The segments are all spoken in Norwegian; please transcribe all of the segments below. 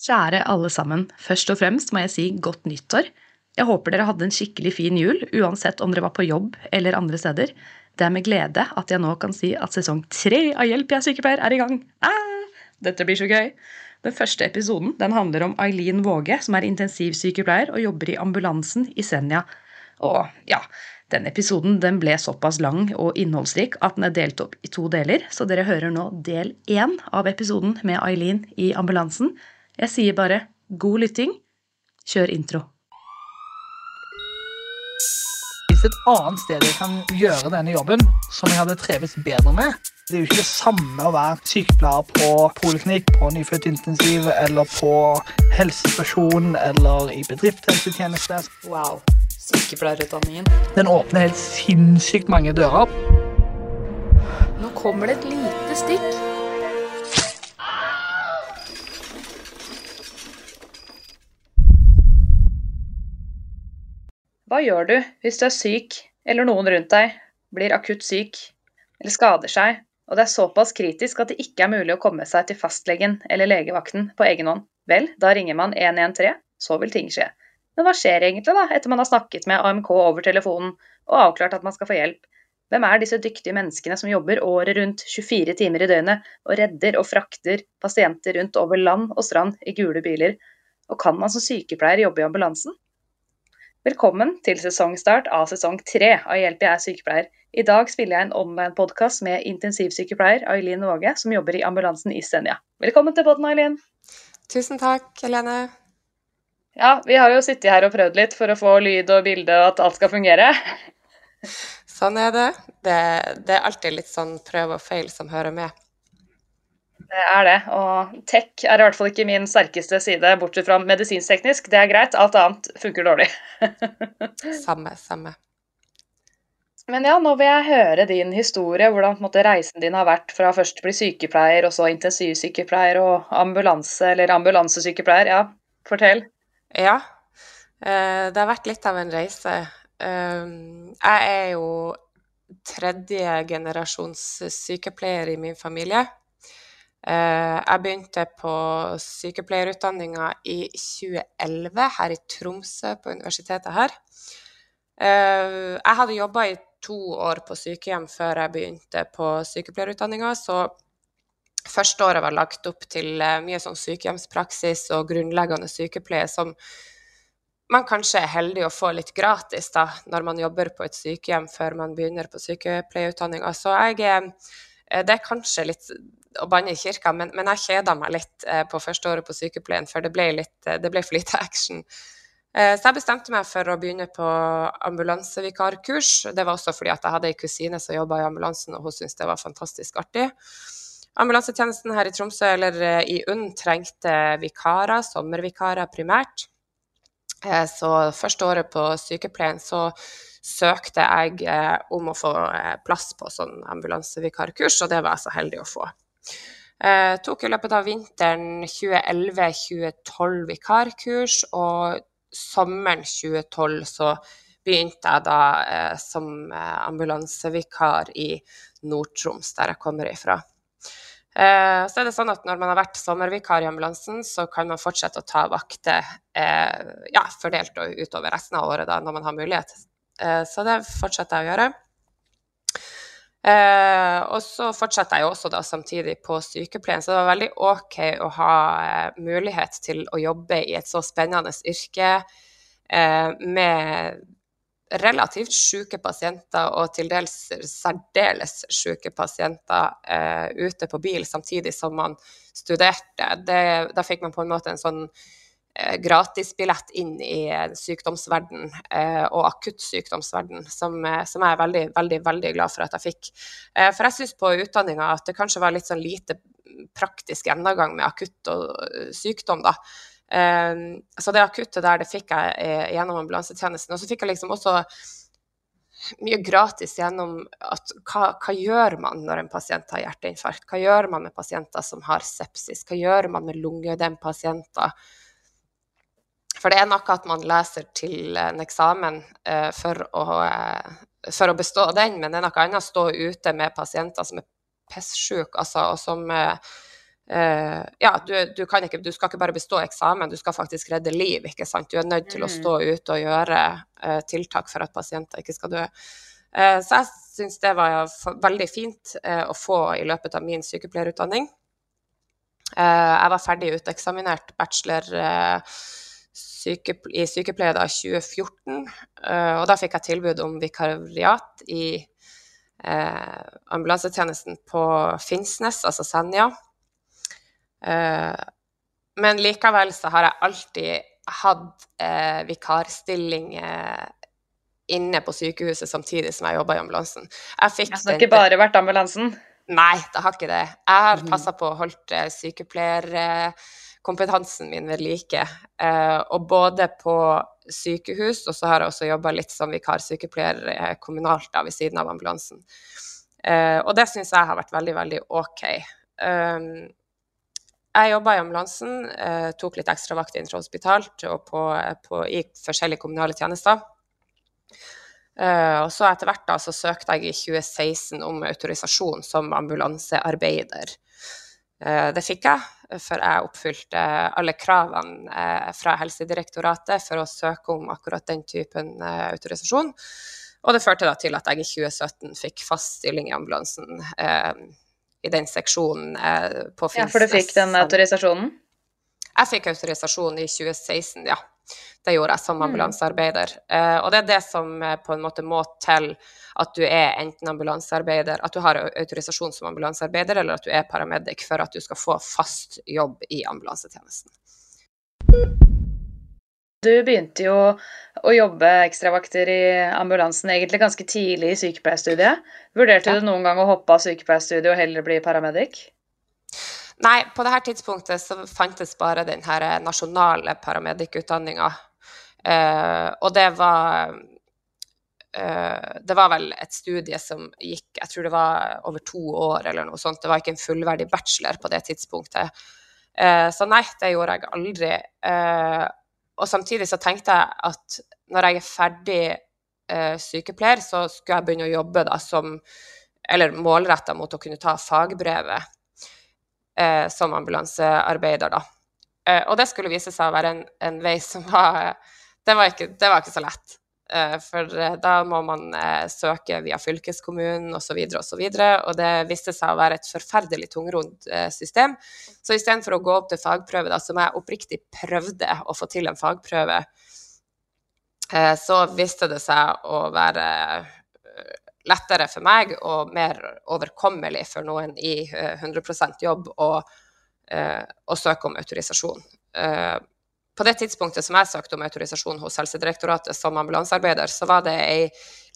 Kjære alle sammen, først og fremst må jeg si godt nyttår. Jeg håper dere hadde en skikkelig fin jul, uansett om dere var på jobb eller andre steder. Det er med glede at jeg nå kan si at sesong tre av Hjelp, jeg er sykepleier er i gang. Ah, dette blir så gøy! Den første episoden den handler om Eileen Våge, som er intensivsykepleier og jobber i ambulansen i Senja. Og ja, den episoden den ble såpass lang og innholdsrik at den er delt opp i to deler, så dere hører nå del én av episoden med Eileen i ambulansen. Jeg sier bare god lytting. Kjør intro. Hvis et annet sted jeg kan gjøre denne jobben som jeg hadde trivdes bedre med Det er jo ikke det samme å være sykepleier på poliklinikk, på nyfødtintensiv eller på helsestasjon eller i bedriftshelsetjeneste. Wow. Sykepleierutdanningen. Den åpner helt sinnssykt mange dører. Nå kommer det et lite stikk. Hva gjør du hvis du er syk, eller noen rundt deg blir akutt syk eller skader seg, og det er såpass kritisk at det ikke er mulig å komme seg til fastlegen eller legevakten på egen hånd? Vel, da ringer man 113, så vil ting skje. Men hva skjer egentlig da, etter man har snakket med AMK over telefonen og avklart at man skal få hjelp? Hvem er disse dyktige menneskene som jobber året rundt 24 timer i døgnet og redder og frakter pasienter rundt over land og strand i gule biler? Og kan man som sykepleier jobbe i ambulansen? Velkommen til sesongstart av sesong tre av Hjelp, jeg er sykepleier. I dag spiller jeg en online-podkast med intensivsykepleier Aileen Våge, som jobber i ambulansen i Senja. Velkommen til podden, Aileen! Tusen takk, Helene. Ja, vi har jo sittet her og prøvd litt for å få lyd og bilde og at alt skal fungere. Sånn er det. Det, det er alltid litt sånn prøv og feil som hører med. Det er det. Og tech er i hvert fall ikke min sterkeste side, bortsett fra medisinskteknisk. Det er greit, alt annet funker dårlig. samme, samme. Men ja, nå vil jeg høre din historie, hvordan måte, reisen din har vært fra først å bli sykepleier, og så intensivsykepleier og ambulanse, eller ambulansesykepleier. Ja, fortell. Ja, eh, det har vært litt av en reise. Eh, jeg er jo tredje generasjons sykepleier i min familie. Eh, jeg begynte på sykepleierutdanninga i 2011 her i Tromsø, på universitetet her. Eh, jeg hadde jobba i to år på sykehjem før jeg begynte på sykepleierutdanninga, så første året var lagt opp til eh, mye sånn sykehjemspraksis og grunnleggende sykepleie som man kanskje er heldig å få litt gratis da, når man jobber på et sykehjem før man begynner på sykepleierutdanninga. Så jeg, det er kanskje litt å banne i kirka, men, men jeg kjeda meg litt eh, på første året på sykepleien, for det ble, litt, eh, det ble for lite action. Eh, så jeg bestemte meg for å begynne på ambulansevikarkurs. Det var også fordi jeg hadde ei kusine som jobba i ambulansen, og hun syntes det var fantastisk artig. Ambulansetjenesten her i Tromsø, eller eh, i UNN, trengte vikarer, sommervikarer primært. Eh, så første året på sykepleien så søkte jeg eh, om å få plass på sånn ambulansevikarkurs, og det var jeg så heldig å få. Eh, tok i løpet av vinteren 2011-2012 vikarkurs, og sommeren 2012 så begynte jeg da eh, som eh, ambulansevikar i Nord-Troms, der jeg kommer ifra. Eh, så er det sånn at Når man har vært sommervikar i ambulansen, så kan man fortsette å ta vakter eh, ja, fordelt utover resten av året da, når man har mulighet. Eh, så det fortsetter jeg å gjøre. Eh, og så fortsatte jeg også da samtidig på sykepleien, så det var veldig OK å ha eh, mulighet til å jobbe i et så spennende yrke med relativt syke pasienter og til dels særdeles syke pasienter ute på bil samtidig som man studerte. Det, da fikk man på en måte en sånn gratisbillett inn i sykdomsverden eh, og akuttsykdomsverden, som, eh, som jeg er veldig, veldig, veldig glad for at jeg fikk. For jeg syns på utdanninga at det kanskje var litt sånn lite praktisk gjennomgang med akutt og sykdom, da. Så det akutte der, det fikk jeg gjennom ambulansetjenesten. Og så fikk jeg liksom også mye gratis gjennom at hva, hva, gjør man når en pasient har hjerteinfarkt? Hva gjør man med pasienter som har sepsis? Hva gjør man med lungeødempasienter? For det er noe at man leser til en eksamen eh, for, å, eh, for, å, bestå den, men det er noe annet å stå ute med pasienter som er pisssyke, altså, og som eh, Uh, ja, du, du, ikke, du, skal ikke bare bestå eksamen, du skal faktisk redde liv. ikke sant? Du er nødt til å mm. stå ute og gjøre eh, tiltak for at pasienter ikke skal dø. Uh, så jeg syns det var veldig fint å få i løpet av min sykepleierutdanning. jeg var ferdig uteksaminert bachelor syke, i sykepleie da 2014, og da fikk jeg tilbud om vikariat i ambulansetjenesten på Finnsnes, altså Senja. Eh, men likevel så har jeg alltid hatt eh, vikarstilling eh, inne på sykehuset samtidig som jeg jobba i ambulansen. Jeg altså, det har ikke bare vært ambulansen? Nei, det har ikke det. Jeg har mhm. passa på å holde sykepleierkompetansen min ved like. Og både på sykehus, og så har jeg også jobba litt som vikarsykepleier kommunalt da, ved siden av ambulansen. Og det syns jeg har vært veldig, veldig OK. Jeg jobba i ambulansen, eh, tok litt ekstra vakt intrahospitalt og på, på, i forskjellige kommunale tjenester. Uh, og så etter hvert da, så søkte jeg i 2016 om autorisasjon som ambulansearbeider. Uh, det fikk jeg, for jeg oppfylte alle kravene uh, fra Helsedirektoratet for å søke om akkurat den typen autorisasjon. Og det førte da til at jeg i 2017 fikk fast stilling i ambulansen i den seksjonen eh, på Finnsnes. Ja, for du fikk den autorisasjonen? Jeg fikk autorisasjon i 2016, ja. Det gjorde jeg som mm. ambulansearbeider. Mm. og det er det som eh, på en måte må til at du er enten ambulansearbeider, at du har autorisasjon som ambulansearbeider, eller at du er paramedic for at du skal få fast jobb i ambulansetjenesten. Du begynte jo å jobbe ekstravakter i ambulansen egentlig ganske tidlig i sykepleierstudiet. Vurderte ja. du noen gang å hoppe av sykepleierstudiet og heller bli paramedic? Nei, på dette tidspunktet så fantes bare den her nasjonale paramedic-utdanninga. Uh, og det var uh, Det var vel et studie som gikk Jeg tror det var over to år eller noe sånt. Det var ikke en fullverdig bachelor på det tidspunktet. Uh, så nei, det gjorde jeg aldri. Og samtidig så tenkte jeg at når jeg er ferdig eh, sykepleier, så skulle jeg begynne å jobbe da som Eller målretta mot å kunne ta fagbrevet eh, som ambulansearbeider, da. Eh, og det skulle vise seg å være en, en vei som var det var, ikke, det var ikke så lett. Eh, for eh, da må man eh, søke via fylkeskommunen osv. osv. Og, og det viste seg å være et forferdelig tungrodd system. Så istedenfor å gå opp til fagprøve, da, som jeg oppriktig prøvde å få til en fagprøve, så viste det seg å være lettere for meg og mer overkommelig for noen i 100% jobb å, å søke om autorisasjon på det tidspunktet som jeg søkte om autorisasjon hos Helsedirektoratet som ambulansearbeider, så var det ei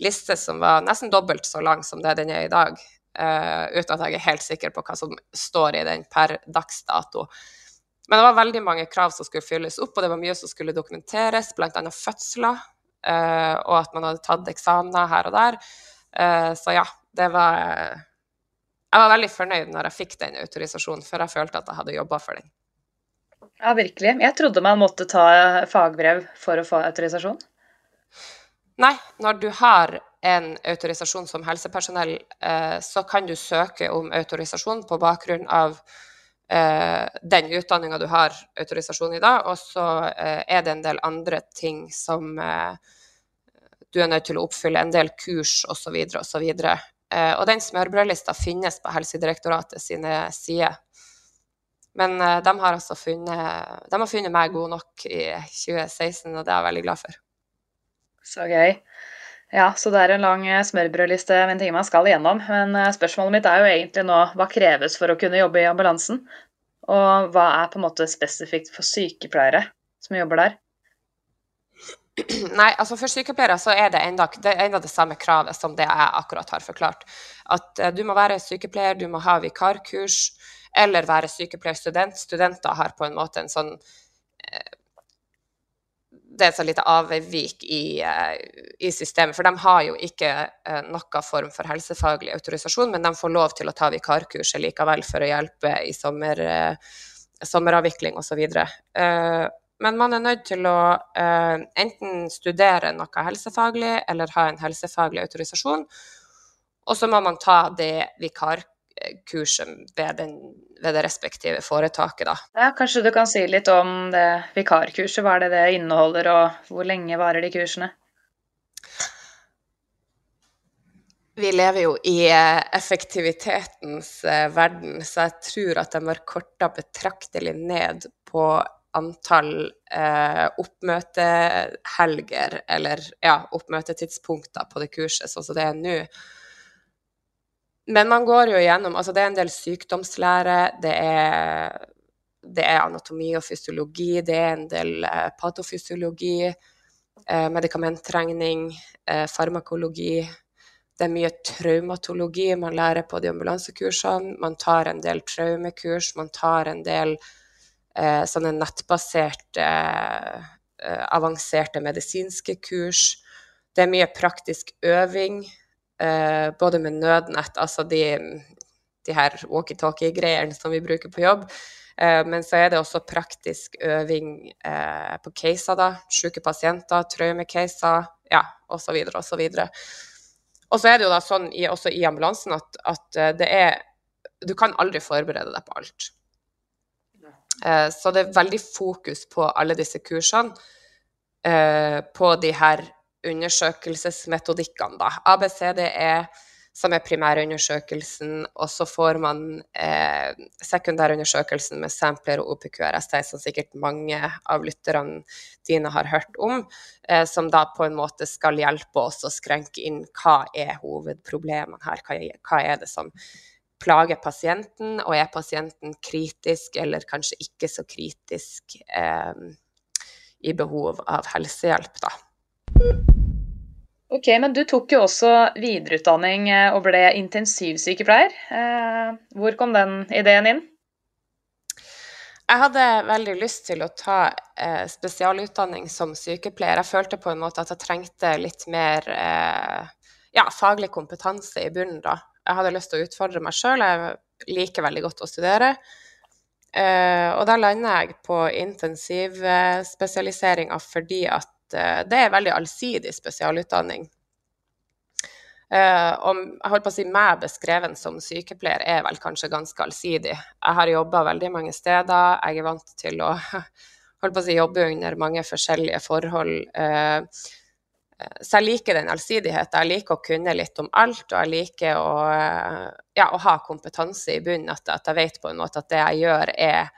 liste som var nesten dobbelt så lang som det den er i dag. Uten at jeg er helt sikker på hva som står i den per dags dato. Men det var veldig mange krav som skulle fylles opp, og det var mye som skulle dokumenteres, bl.a. fødsler, og at man hadde tatt eksamener her og der. Uh, så ja, det var Jeg var veldig fornøyd når jeg fikk den autorisasjonen, for jeg følte at jeg hadde jobba for den. Ja, virkelig. Jeg trodde man måtte ta fagbrev for å få autorisasjon. Nei, når du har en autorisasjon som helsepersonell, eh, så kan du søke om autorisasjon på bakgrunn av eh, den utdanninga du har autorisasjon i da, og så eh, er det en del andre ting som du er nødt til å oppfylle, en del kurs osv. osv. Og den smørbrødlista finnes på Helsedirektoratet sine sider. Men uh, de har altså funnet, de har funnet meg god nok i 2016, og det er jeg veldig glad for. Så gøy. Ja, så det er en lang eh, smørbrødliste med ting man skal igjennom. Men uh, spørsmålet mitt er jo egentlig nå hva kreves for å kunne jobbe i ambulansen? Og hva er på en måte spesifikt for sykepleiere som jobber der? Nei, altså for sykepleiere så er det enda det, enda det samme kravet som det jeg akkurat har forklart. At uh, du må være sykepleier, du må ha vikarkurs eller være sykepleierstudent. Studenter har på en måte en sånn uh, det er et så lite avvik i, uh, i, systemet. For de har jo ikke noen form for helsefaglig autorisasjon, men de får lov til å ta vikarkurset likevel for å hjelpe i sommer, sommeravvikling osv. Uh, men man er nødt til å uh, enten studere noe helsefaglig eller ha en helsefaglig autorisasjon. Og så må man ta det vikarkurset ved, den, ved, det respektive foretaket, da. Ja, kanskje du kan si litt om det vikarkurset, hva er det det inneholder, og hvor lenge varer de kursene? Vi lever jo i eh, effektivitetens eh, verden, så jeg tror at de har korta betraktelig ned på antall eh, oppmøtehelger, eller ja, oppmøtetidspunkter på det kurset, sånn som det er nå. Men man går jo igjennom Altså, det er en del sykdomslære, det er, det er anatomi og fysiologi, det er en del eh, patofysiologi, eh, medikamentregning, eh, farmakologi. Det er mye traumatologi man lærer på de ambulansekursene. Man tar en del traumekurs, man tar en del eh, sånne nettbaserte, eh, avanserte medisinske kurs. Det er mye praktisk øving Eh, både med nødnett, altså de, de her walkietalkie-greiene som vi bruker på jobb. Eh, men så er det også praktisk øving eh, på caser, da. Syke pasienter, traumecaser, ja, osv., osv. Og så er det jo da sånn i, også i ambulansen at, at, det er Du kan aldri forberede deg på alt. Så det er veldig fokus på alle disse kursene, på de her undersøkelsesmetodikkene, da. ABCDE, som er primærundersøkelsen, og så får man eh, sekundærundersøkelsen med sampler og OPQRST, som sikkert mange av lytterne dine har hørt om, eh, som da på en måte skal hjelpe oss å skrenke inn hva er hovedproblemene her, hva er, hva er det som plager pasienten, og er pasienten kritisk eller kanskje ikke så kritisk eh, i behov av helsehjelp, da. Ok, men du tok jo også videreutdanning eh, og ble intensivsykepleier. Eh, hvor kom den ideen inn? Jeg hadde veldig lyst til å ta eh, spesialutdanning som sykepleier. Jeg følte på en måte at jeg trengte litt mer ja, faglig kompetanse i bunnen da. Jeg hadde lyst til å utfordre meg sjøl. Jeg liker veldig godt å studere. og da landa jeg på intensivspesialiseringa fordi at Eh, det er veldig allsidig spesialutdanning. Uh, og jeg holdt på å si meg beskreven som sykepleier er vel kanskje ganske allsidig. Jeg har jobba veldig mange steder, jeg er vant til å å si, jobbe under mange forskjellige forhold. Uh, så jeg liker den allsidigheten. Jeg liker å kunne litt om alt, og jeg liker å, ja, å ha kompetanse i bunnen. At, at, jeg vet på en måte at det jeg gjør, er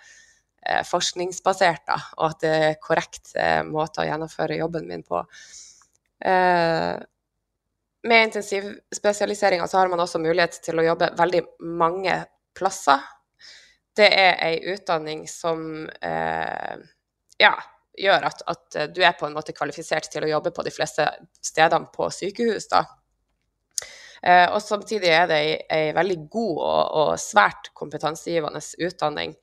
Eh, forskningsbasert, da, og at det er korrekt eh, måte å gjennomføre jobben min på. Eh, med intensivspesialiseringa så har man også mulighet til å jobbe veldig mange plasser. Det er ei utdanning som ja, gjør at, at, du er på en måte kvalifisert til å jobbe på de fleste stedene på sykehus. da. og samtidig er det ei veldig god og, og, svært kompetansegivende utdanning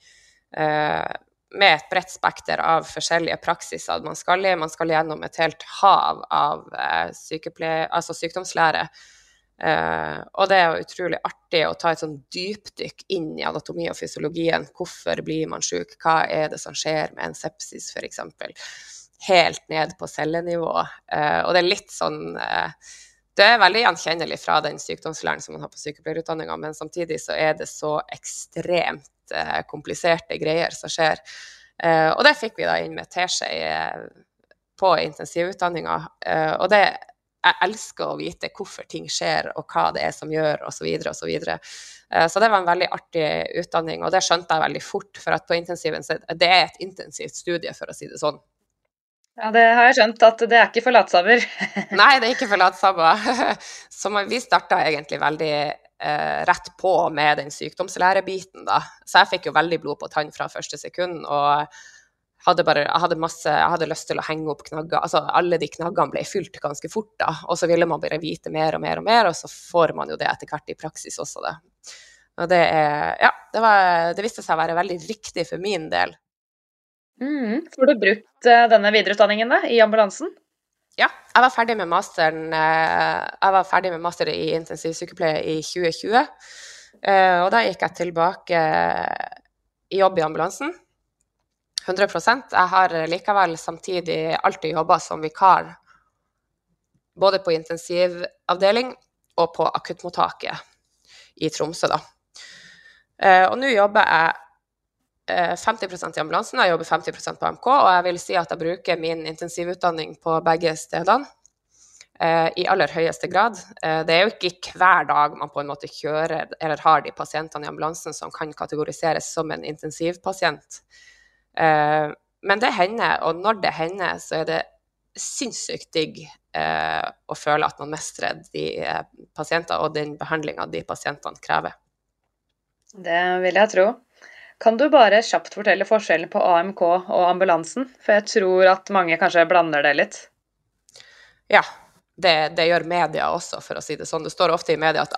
Eh, med et bredt spekter av forskjellige praksiser man skal i. Man skal gjennom et helt hav av eh, altså sykdomslære. Uh, og det er jo utrolig artig å ta et sånn dypdykk inn i anatomi og fysiologien. Hvorfor blir man syk? Hva er det som skjer med en sepsis, f.eks.? Helt ned på cellenivå. Uh, og det er litt sånn uh, Det er veldig gjenkjennelig fra den sykdomslæren som man har på sykepleierutdanninga, men samtidig så er det så ekstremt kompliserte greier som skjer. Og det fikk vi da inn med teskje på intensivutdanninga. og det jeg elsker å vite hvorfor ting skjer, og hva det er som gjør, osv. osv. Så, videre, og så, så det var en veldig artig utdanning, og det skjønte jeg veldig fort. For at på intensiven det er et intensivt studie, for å si det sånn. Ja, det har jeg skjønt, at det er ikke for latsabber. Nei, det er ikke for latsabber. Så vi starta egentlig veldig eh, rett på med den sykdomslærebiten, da. Så jeg fikk jo veldig blod på tann fra første sekund. og hadde bare, jeg hadde masse, jeg hadde lyst til å henge opp knagger. altså Alle de knaggene ble fylt ganske fort, da. Og så ville man bare vite mer og mer og mer, og så får man jo det etter hvert i praksis også, det. Og det er Ja, det, var, det viste seg å være veldig riktig for min del. Mm. Får du brukt eh, denne videreutdanningen da, i ambulansen? Ja, jeg var ferdig med masteren eh, Jeg var ferdig med master i intensivsykepleie i 2020. Eh, og da gikk jeg tilbake i jobb i ambulansen. 100 Jeg har likevel samtidig alltid jobba som vikar både på intensivavdeling og på akuttmottaket i Tromsø, da. Eh, og nå jobber jeg eh, 50% i ambulansen, jeg jobber 50% på AMK, og jeg vil si at jeg bruker min intensivutdanning på begge stedene. Eh, I aller høyeste grad. Eh, det er jo ikke hver dag man på en måte kjører eller har de pasientene i ambulansen som kan kategoriseres som en intensivpasient. Eh, men det hender, og når det hender, så er det sinnssykt digg eh, å føle at man mestrer de eh, pasienter og den behandlinga de pasientene krever. Det vil jeg tro. Kan du bare kjapt fortelle forskjellen på AMK og ambulansen? For jeg tror at mange kanskje blander det litt. Ja, det, det, gjør media også, for å si det sånn. Det står ofte i media at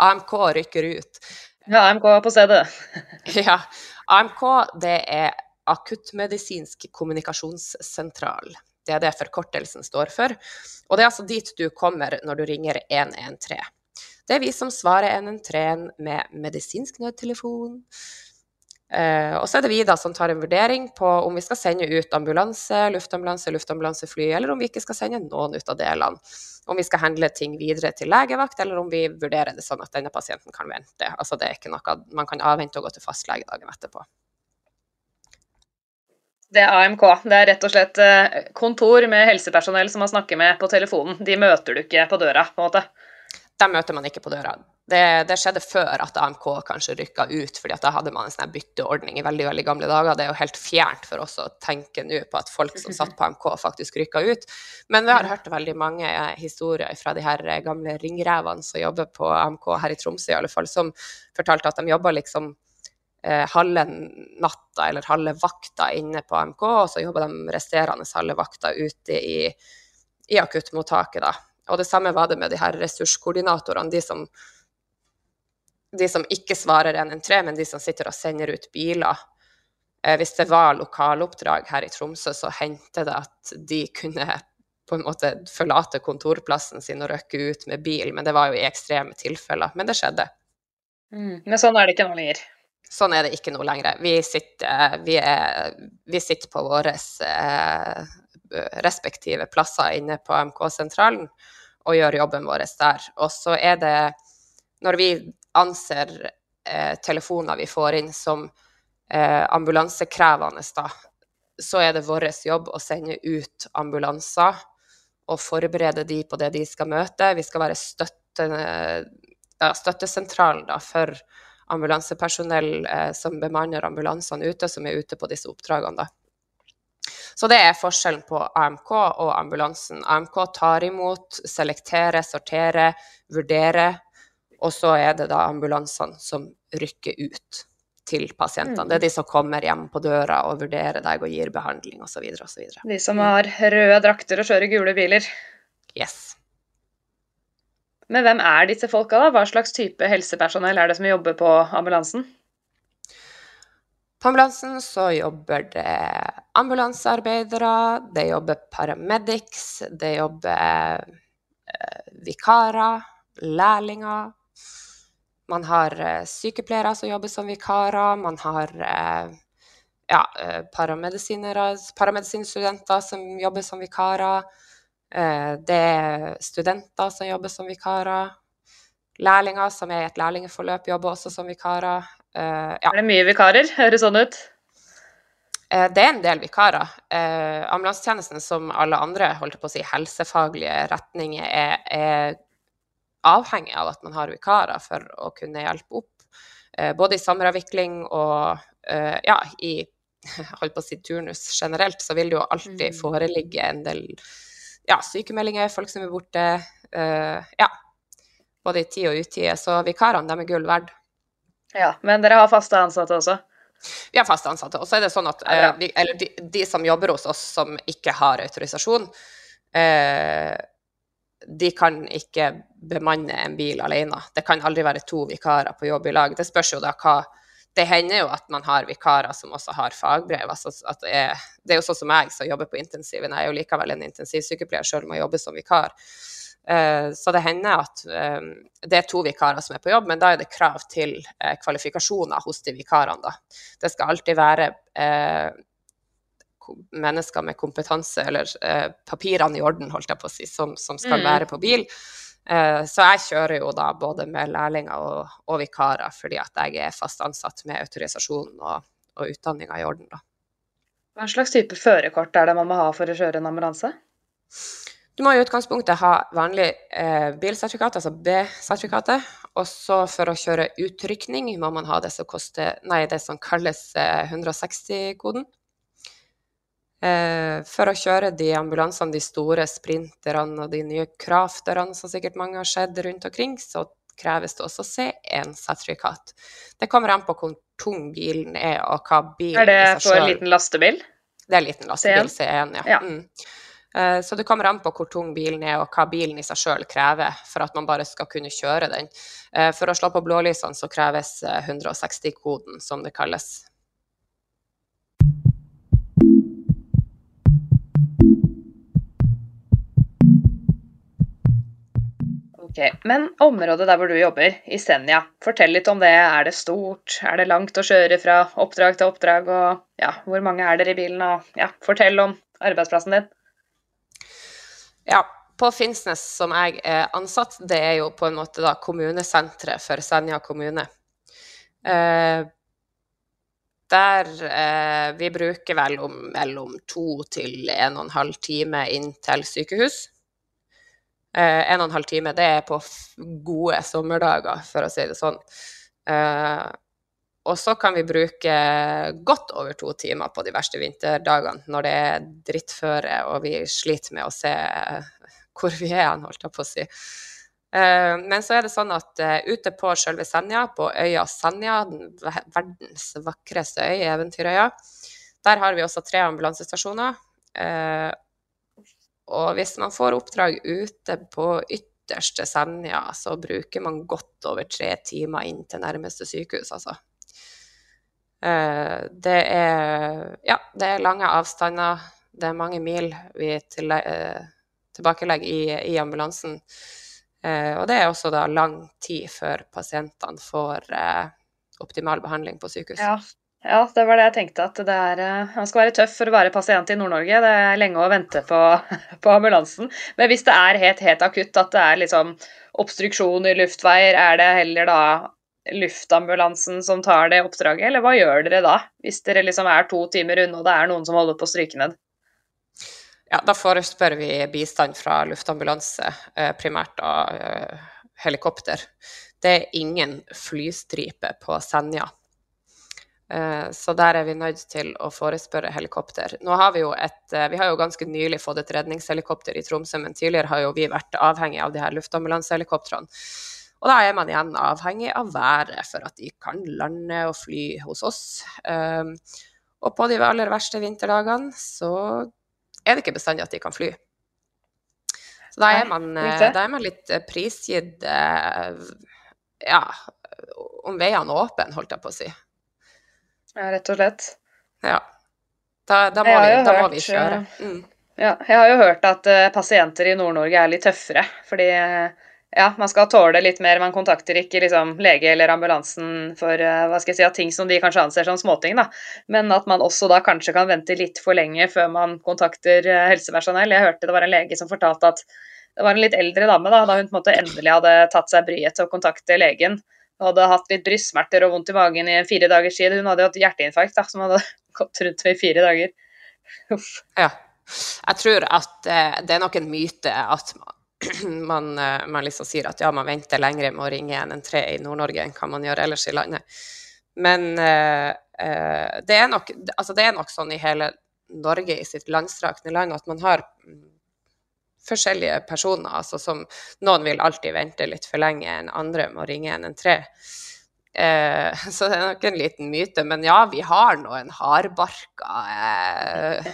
AMK rykker ut. Ja, AMK på stedet. ja. AMK, det er akuttmedisinsk kommunikasjonssentral. Det er det forkortelsen står for. Og det er altså dit du kommer når du ringer 113. Det er vi som svarer 113 med medisinsk nødtelefon. Eh, og så er det vi da som tar en vurdering på om vi skal sende ut ambulanse, luftambulanse, luftambulansefly, eller om vi ikke skal sende noen ut av delene. Om vi skal handle ting videre til legevakt, eller om vi vurderer det sånn at denne pasienten kan vente. Altså det er ikke noe man kan avvente og gå til fastlege dagen etterpå. Det er AMK. Det er rett og slett eh, kontor med helsepersonell som man snakker med på telefonen. De møter du ikke på døra, på en måte. Dem møter man ikke på døra. Det, det skjedde før at AMK kanskje rykka ut, fordi da hadde man en sånn bytteordning i veldig veldig gamle dager. Det er jo helt fjernt for oss å tenke nå på at folk som satt på AMK, faktisk rykka ut. Men vi har hørt veldig mange historier fra de her gamle ringrevene som jobber på AMK her i Tromsø, i alle fall, som fortalte at de jobba liksom eh, halve natta eller halve vakta inne på AMK, og så jobber de resterende halve vakta ute i, i akuttmottaket. da. Og det samme var det med de her ressurskoordinatorene, de som, de som ikke svarer 113, men de som sitter og sender ut biler. Eh, hvis det var lokaloppdrag her i Tromsø, så hendte det at de kunne på en måte forlate kontorplassen sin og røkke ut med bil, men det var jo i ekstreme tilfeller. Men det skjedde. Mm. Men sånn er det ikke nå lenger? Sånn er det ikke nå lenger. Vi sitter, vi er, vi sitter på våre eh, respektive plasser inne på MK-sentralen og gjør jobben vår der. Og så er det, når vi anser eh, telefoner vi får inn som eh, ambulansekrevende, da, så er det vår jobb å sende ut ambulanser og forberede de på det de skal møte. Vi skal være ja, støttesentralen da, for ambulansepersonell eh, som bemanner ambulansene ute, som er ute på disse oppdragene. Da. Så det er forskjellen på AMK og ambulansen. AMK tar imot, selekterer, sorterer, vurderer, og så er det da ambulansene som rykker ut til pasientene. Det er de som kommer hjem på døra og vurderer deg og gir behandling osv. osv. De som har røde drakter og kjører gule biler. Yes. Men hvem er disse folka, da? Hva slags type helsepersonell er det som jobber på ambulansen? På ambulansen så jobber det ambulansearbeidere, det jobber paramedics, det jobber eh, vikarer, lærlinger. Man har eh, sykepleiere som jobber som vikarer, man har eh, ja, eh, paramedisinstudenter som jobber som vikarer. Eh, det er studenter som jobber som vikarer. Lærlinger som er i et lærlingforløp, jobber også som vikarer. Eh, ja. Er det mye vikarer? Høres sånn ut? Eh, det er en del vikarer. Ambulansetjenesten, som alle andre holdt på å si, helsefaglige retninger, er, er avhengig av at man har vikarer for å kunne hjelpe opp. Både i sommeravvikling og ja, i holdt på å si, turnus generelt, så vil det jo alltid mm. foreligge en del ja, sykemeldinger, folk som er borte. Uh, ja. Både i tid og utide. Så vikarene, de er gull verd. Ja, men dere har faste ansatte også? Vi har faste ansatte. Og så er det sånn at eh, vi, eller de, de, som jobber hos oss som ikke har autorisasjon, uh, de kan ikke bemanne en bil alene. Det kan aldri være to vikarer på jobb i lag. Det spørs jo da hva det hender jo at man har vikarer som også har fagbrev. Altså det, er, det, er, jo sånn som jeg som jobber på intensiven. Jeg er jo likevel en intensivsykepleier om jeg jobber som vikar. Uh, så det hender at uh, det er to vikarer som er på jobb, men da er det krav til uh, kvalifikasjoner hos de vikarene. Da. Det skal alltid være mennesker med kompetanse, eller papirene i orden, holdt jeg på å si, som, som skal mm. være på bil. Eh, så jeg kjører jo da både med lærlinger og, og vikarer, fordi at jeg er fast ansatt med autorisasjon og, og utdanninga i orden, da. Hva slags type førerkort er det man må ha for å kjøre en ambulanse? Du må i utgangspunktet ha vanlig eh, bilsertifikat, altså B-sertifikatet. Og så for å kjøre utrykning må man ha det som, koster, nei, det som kalles eh, 160-koden. Eh, for å kjøre de ambulansene, de store sprinterne og de nye krafterne som sikkert mange har sett rundt omkring, så kreves det også C1-sertifikat. Det kommer an på hvor tung bilen er og hva bilen Er det for en liten lastebil? Det er en liten lastebil, C1, ja. ja. Mm. Eh, så det kommer an på hvor tung bilen er, og hva bilen i seg sjøl krever for at man bare skal kunne kjøre den. Eh, for å slå på blålysene så kreves 160-koden, eh, som det kalles. Ok, Men området der hvor du jobber, i Senja, fortell litt om det. Er det stort? Er det langt å kjøre fra oppdrag til oppdrag? Og ja, hvor mange er dere i bilen? Og ja, fortell om arbeidsplassen din. Ja, på Finnsnes, som jeg er ansatt, det er jo på en måte da kommunesenteret for Senja kommune. Eh, der eh, vi bruker vel om, mellom to til en og en halv time inn til sykehus. Eh, en og en halv time, det er på gode sommerdager, for å si det sånn. Eh, og så kan vi bruke godt over to timer på de verste vinterdagene når det er drittføre og vi sliter med å se hvor vi er hen, holdt jeg på å si. Eh, men så er det sånn at uh, ute på sjølve Senja, på øya Senja, den verdens vakreste øy, Eventyrøya, der har vi også tre ambulansestasjoner. Og hvis man får oppdrag ute på ytterste Senja, så bruker man godt over tre timer inn til nærmeste sykehus, altså. Uh, det er Ja, det er lange avstander. Det er mange mil vi tilbakelegger i, i ambulansen. Eh, og det er også da lang tid før pasientene får eh, optimal behandling på sykehus. Ja. Ja. det var det jeg tenkte. At det er, eh, man skal være tøff for å være pasient i Nord-Norge. Det er lenge å vente på, på, ambulansen. Men hvis det er helt, helt akutt, at det er liksom obstruksjon i luftveier, er det heller da luftambulansen som tar det oppdraget, eller hva gjør dere da? Hvis dere liksom er to timer unna og det er noen som holder på å stryke ned? Ja, da forespør vi bistand fra luftambulanse, eh, primært av eh, helikopter. Det er ingen flystripe på Senja. Eh, så der er vi nødt til å forespørre helikopter. Nå har vi jo et Vi har jo ganske nylig fått et redningshelikopter i Tromsø, men tidligere har jo vi vært avhengig av de her luftambulansehelikoptrene. Og da er man igjen avhengig av været for at de kan lande og fly hos oss. Og på de aller verste vinterdagene så er det ikke bestandig at de kan fly. Så da er man, eh, da er man litt eh, prisgitt eh, ja, om veiene er åpne, holdt jeg på å si. Ja, rett og slett. Ja. Da, da, må, vi, da hørt, må, vi, kjøre. Mm. Ja, jeg har jo hørt at uh, pasienter i Nord-Norge er litt tøffere, fordi uh, ja, man skal tåle litt mer. Man kontakter ikke liksom, lege eller ambulansen for uh, hva skal jeg si, ting som de kanskje anser som småting. Da. Men at man også da kanskje kan vente litt for lenge før man kontakter helsepersonell. Jeg hørte det var en lege som fortalte at det var en litt eldre dame da, da hun på en måte endelig hadde tatt seg bryet til å kontakte legen. Hun hadde hatt litt brystsmerter og vondt i magen i fire dagers tid. Hun hadde hatt hjerteinfarkt da, som hadde gått rundt i fire dager. Uff. Ja. Jeg tror at eh, det er nok en myte at man, eh, man, liksom sier at ja, man venter lenger med å ringe 113 i Nord-Norge enn hva man gjør ellers i landet. Men uh, uh, det, er nok, altså det er nok sånn i hele Norge, i sitt landstrakne land, at man har mm, forskjellige personer. Altså som noen vil alltid vente litt for lenge enn andre med å ringe 113. Eh, så det er nok en liten myte. Men ja, vi har nå en hardbarka eh,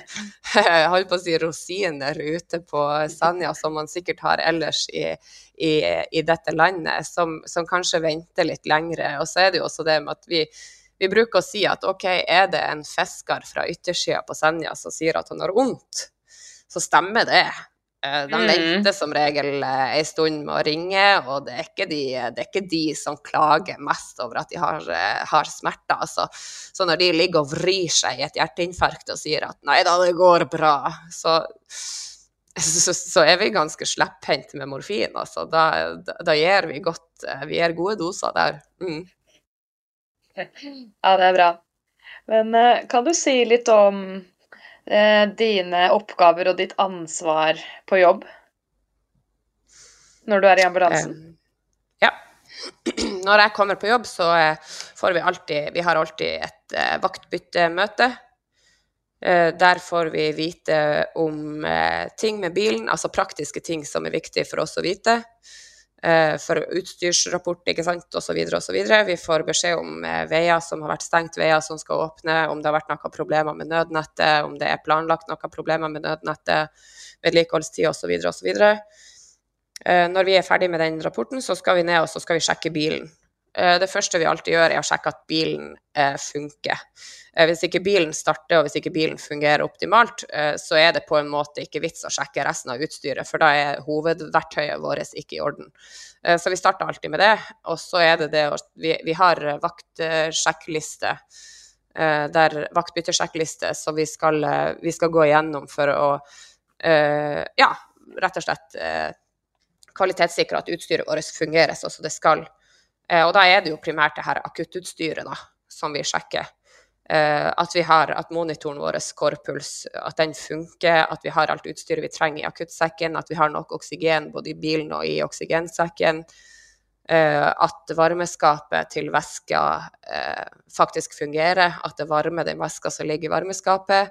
Jeg holdt på å si rosiner ute på Sanja, som man sikkert har ellers i, i, i dette landet, som, som, kanskje venter litt lengre. Og så er det jo også det med at vi, vi bruker å si at OK, er det en fisker fra yttersida på Senja som sier at han har vondt, så stemmer det. Eh, de mm. venter som regel ei eh, stund med å ringe, og det er ikke de, er ikke de som klager mest over at de har, eh, har smerter. Altså. Så når de ligger og vrir seg i et hjerteinfarkt og sier at 'nei da, det går bra', så så, så, er vi ganske slepphendte med morfin. Altså. Da, da, da, gir vi godt Vi gir gode doser der. Mm. Ja, det er bra. Men kan du si litt om dine oppgaver og ditt ansvar på jobb når du er i ambulansen? Ja. Når jeg kommer på jobb, så eh, får vi alltid Vi har alltid et eh, vaktbyttemøte Eh, der får vi vite om eh, ting med bilen, altså praktiske ting som er viktig for oss å vite. Eh, for utstyrsrapport, ikke sant, osv. osv. Vi får beskjed om veier som har vært stengt, veier som skal åpne, om det har vært noen problemer med nødnettet, om det er planlagt noen problemer med nødnettet, vedlikeholdstid osv. osv. Når vi er ferdig med den rapporten, så skal vi ned og så skal vi sjekke bilen. Det første vi alltid gjør, er å sjekke at bilen funker. Eh, hvis ikke bilen starter og hvis ikke bilen fungerer optimalt, eh, så er det på en måte ikke vits å sjekke resten av utstyret, for da er hovedverktøyet vårt ikke i orden. Eh, så vi starter alltid med det. Og så er det det å Vi, har vaktsjekkliste. Der vaktbyttesjekkliste som vi skal, vi skal gå igjennom for å ja, rett og slett kvalitetssikre at utstyret vårt fungerer sånn som det skal. Og da er det jo primært det her akuttutstyret da, som vi sjekker. Uh, at vi har at monitoren vår, kårpuls, at den funker, at vi har alt utstyret vi trenger i akuttsekken, at vi har nok oksygen både i bilen og i oksygensekken. Uh, at varmeskapet til væska faktisk fungerer, at det varmer den væska som ligger i varmeskapet.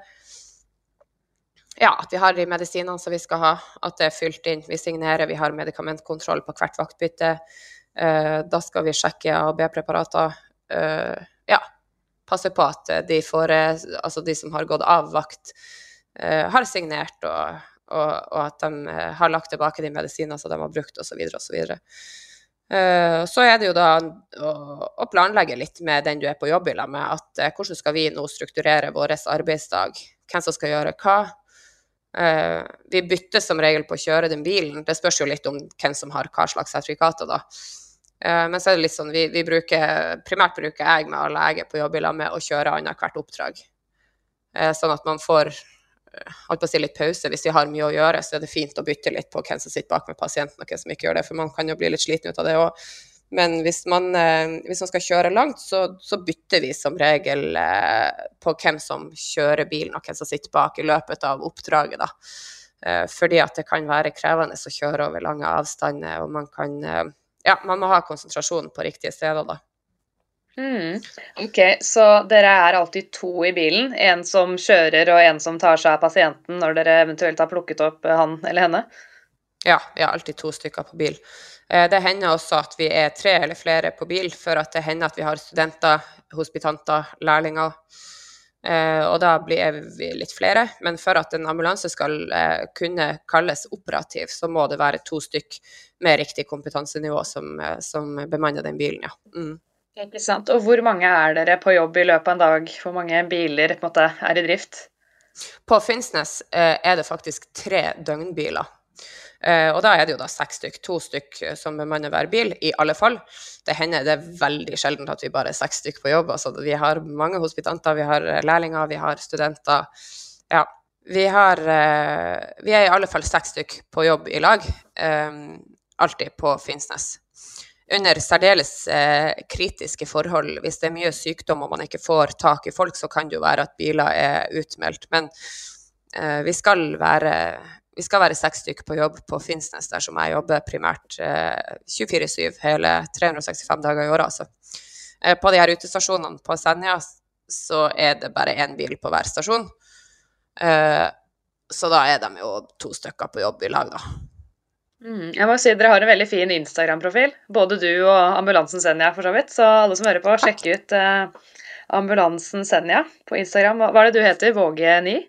Ja, at vi har de medisinene som vi skal ha, at det er fylt inn. Vi signerer, vi har medikamentkontroll på hvert vaktbytte. Da skal vi sjekke A- og B-preparater. ja, passe på at eh, de, får, eh, altså de som har gått av vakt, har signert, og, og, og, at de har lagt tilbake de medisiner som de har brukt, osv. osv. Uh, så er det jo da å, å, planlegge litt med den du er på jobb med, at hvordan skal vi nå strukturere vår arbeidsdag? Hvem som skal gjøre hva? Vi bytter som regel på å kjøre den bilen. Det spørs jo litt om hvem som har hva slags sertifikater, da. Uh, men så er det litt sånn, vi, vi bruker, primært bruker jeg med alle jeg er på jobb i lag med, å kjøre annethvert oppdrag. Uh, sånn at man får uh, holdt på å si litt pause. Hvis vi har mye å gjøre, så er det fint å bytte litt på hvem som sitter bak med pasienten, og hvem som ikke gjør det, for man kan jo bli litt sliten ut av det òg. Men hvis man, hvis man, skal kjøre langt, så, så bytter vi som regel på hvem som kjører bilen, og hvem som sitter bak i løpet av oppdraget. da. Fordi at det kan være krevende å kjøre over lange avstander, og man kan ja, man må ha konsentrasjon på riktige steder, da. Mm. Ok, Så dere er alltid to i bilen? En som kjører og en som tar seg av pasienten når dere eventuelt har plukket opp han eller henne? Ja, vi har alltid to stykker på bil. Eh, det hender også at vi er tre eller flere på bil, for at det hender at vi har studenter, hospitanter, lærlinger. Eh, og da blir vi litt flere. Men for at en ambulanse skal eh, kunne kalles operativ, så må det være to stykk med riktig kompetansenivå som, eh, som bemanner den bilen, ja. Mm. Ikke sant. Og hvor mange er dere på jobb i løpet av en dag? Hvor mange biler måte, er i drift? På Finnsnes er det faktisk tre døgnbiler. Uh, og da er det jo da seks stykk, to stykk eh, som bemanner hver bil, i alle fall. Det hender det er veldig sjelden at vi bare er seks stykk på jobb. Altså, vi har mange hospitanter, vi har eh, lærlinger, vi har studenter. Ja. Vi, har, vi er i alle fall seks stykk på jobb i lag, alltid på Finnsnes. Under særdeles kritiske forhold, hvis det er mye sykdom og man ikke får tak i folk, så kan det jo være at biler er utmeldt. Men vi skal være vi skal være seks stykker på jobb på Finnsnes, der som jeg jobber primært eh, 24-7 hele 365 dager i året. Altså. Eh, på de her utestasjonene på Senja så er det bare én bil på hver stasjon. Eh, så da er de jo to stykker på jobb i lag, da. Mm, jeg må si Dere har en veldig fin Instagram-profil, både du og Ambulansen Senja for så vidt. Så alle som hører på, sjekk ut eh, Ambulansen Senja på Instagram. Hva er det du heter? Våge9?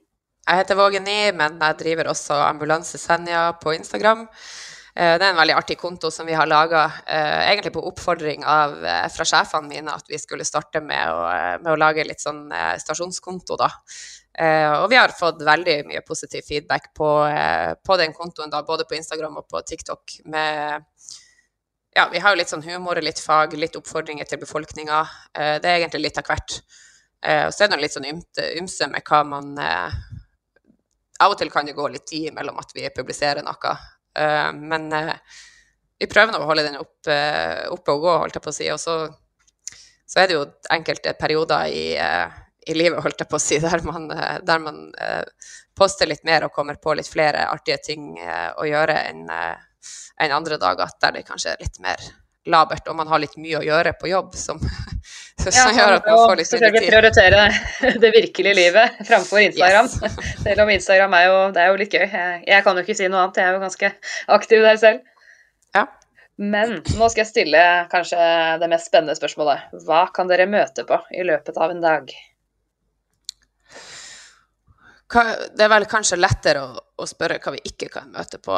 Jeg heter Vågen I, men jeg driver også Ambulanse Senja på Instagram. Eh, det er en veldig artig konto som vi har laga, eh, egentlig på oppfordring av, eh, fra sjefene mine, at vi skulle starte med å, med å lage litt sånn stasjonskonto, da. Og vi har fått veldig mye positiv feedback på, på den kontoen, da, både på Instagram og på TikTok. Med, ja, vi har jo litt sånn humor, litt fag, litt oppfordringer til befolkninga. Det er egentlig litt av hvert. Og så er det litt sånn ymse med hva man av og til kan det gå litt tid mellom at vi publiserer noe. Uh, men uh, vi prøver nå å holde den opp, uh, oppe og gå, holdt jeg på å si. Og så, så er det jo enkelte perioder i, i, livet, holdt jeg på å si, der man, der man poster litt mer og kommer på litt flere artige ting å gjøre enn en andre dager, der det kanskje er litt mer labert, og man har litt mye å gjøre på jobb som, som ja, gjør at man får litt mindre å prioritere det virkelige livet framfor Instagram. Yes. Selv om Instagram er jo, det er jo litt gøy. Jeg, jeg, kan jo ikke si noe annet, jeg er jo ganske aktiv der selv. Ja. Men nå skal jeg stille kanskje det mest spennende spørsmålet. Hva kan dere møte på i løpet av en dag? det er vel kanskje lettere å, å, spørre hva vi ikke kan møte på.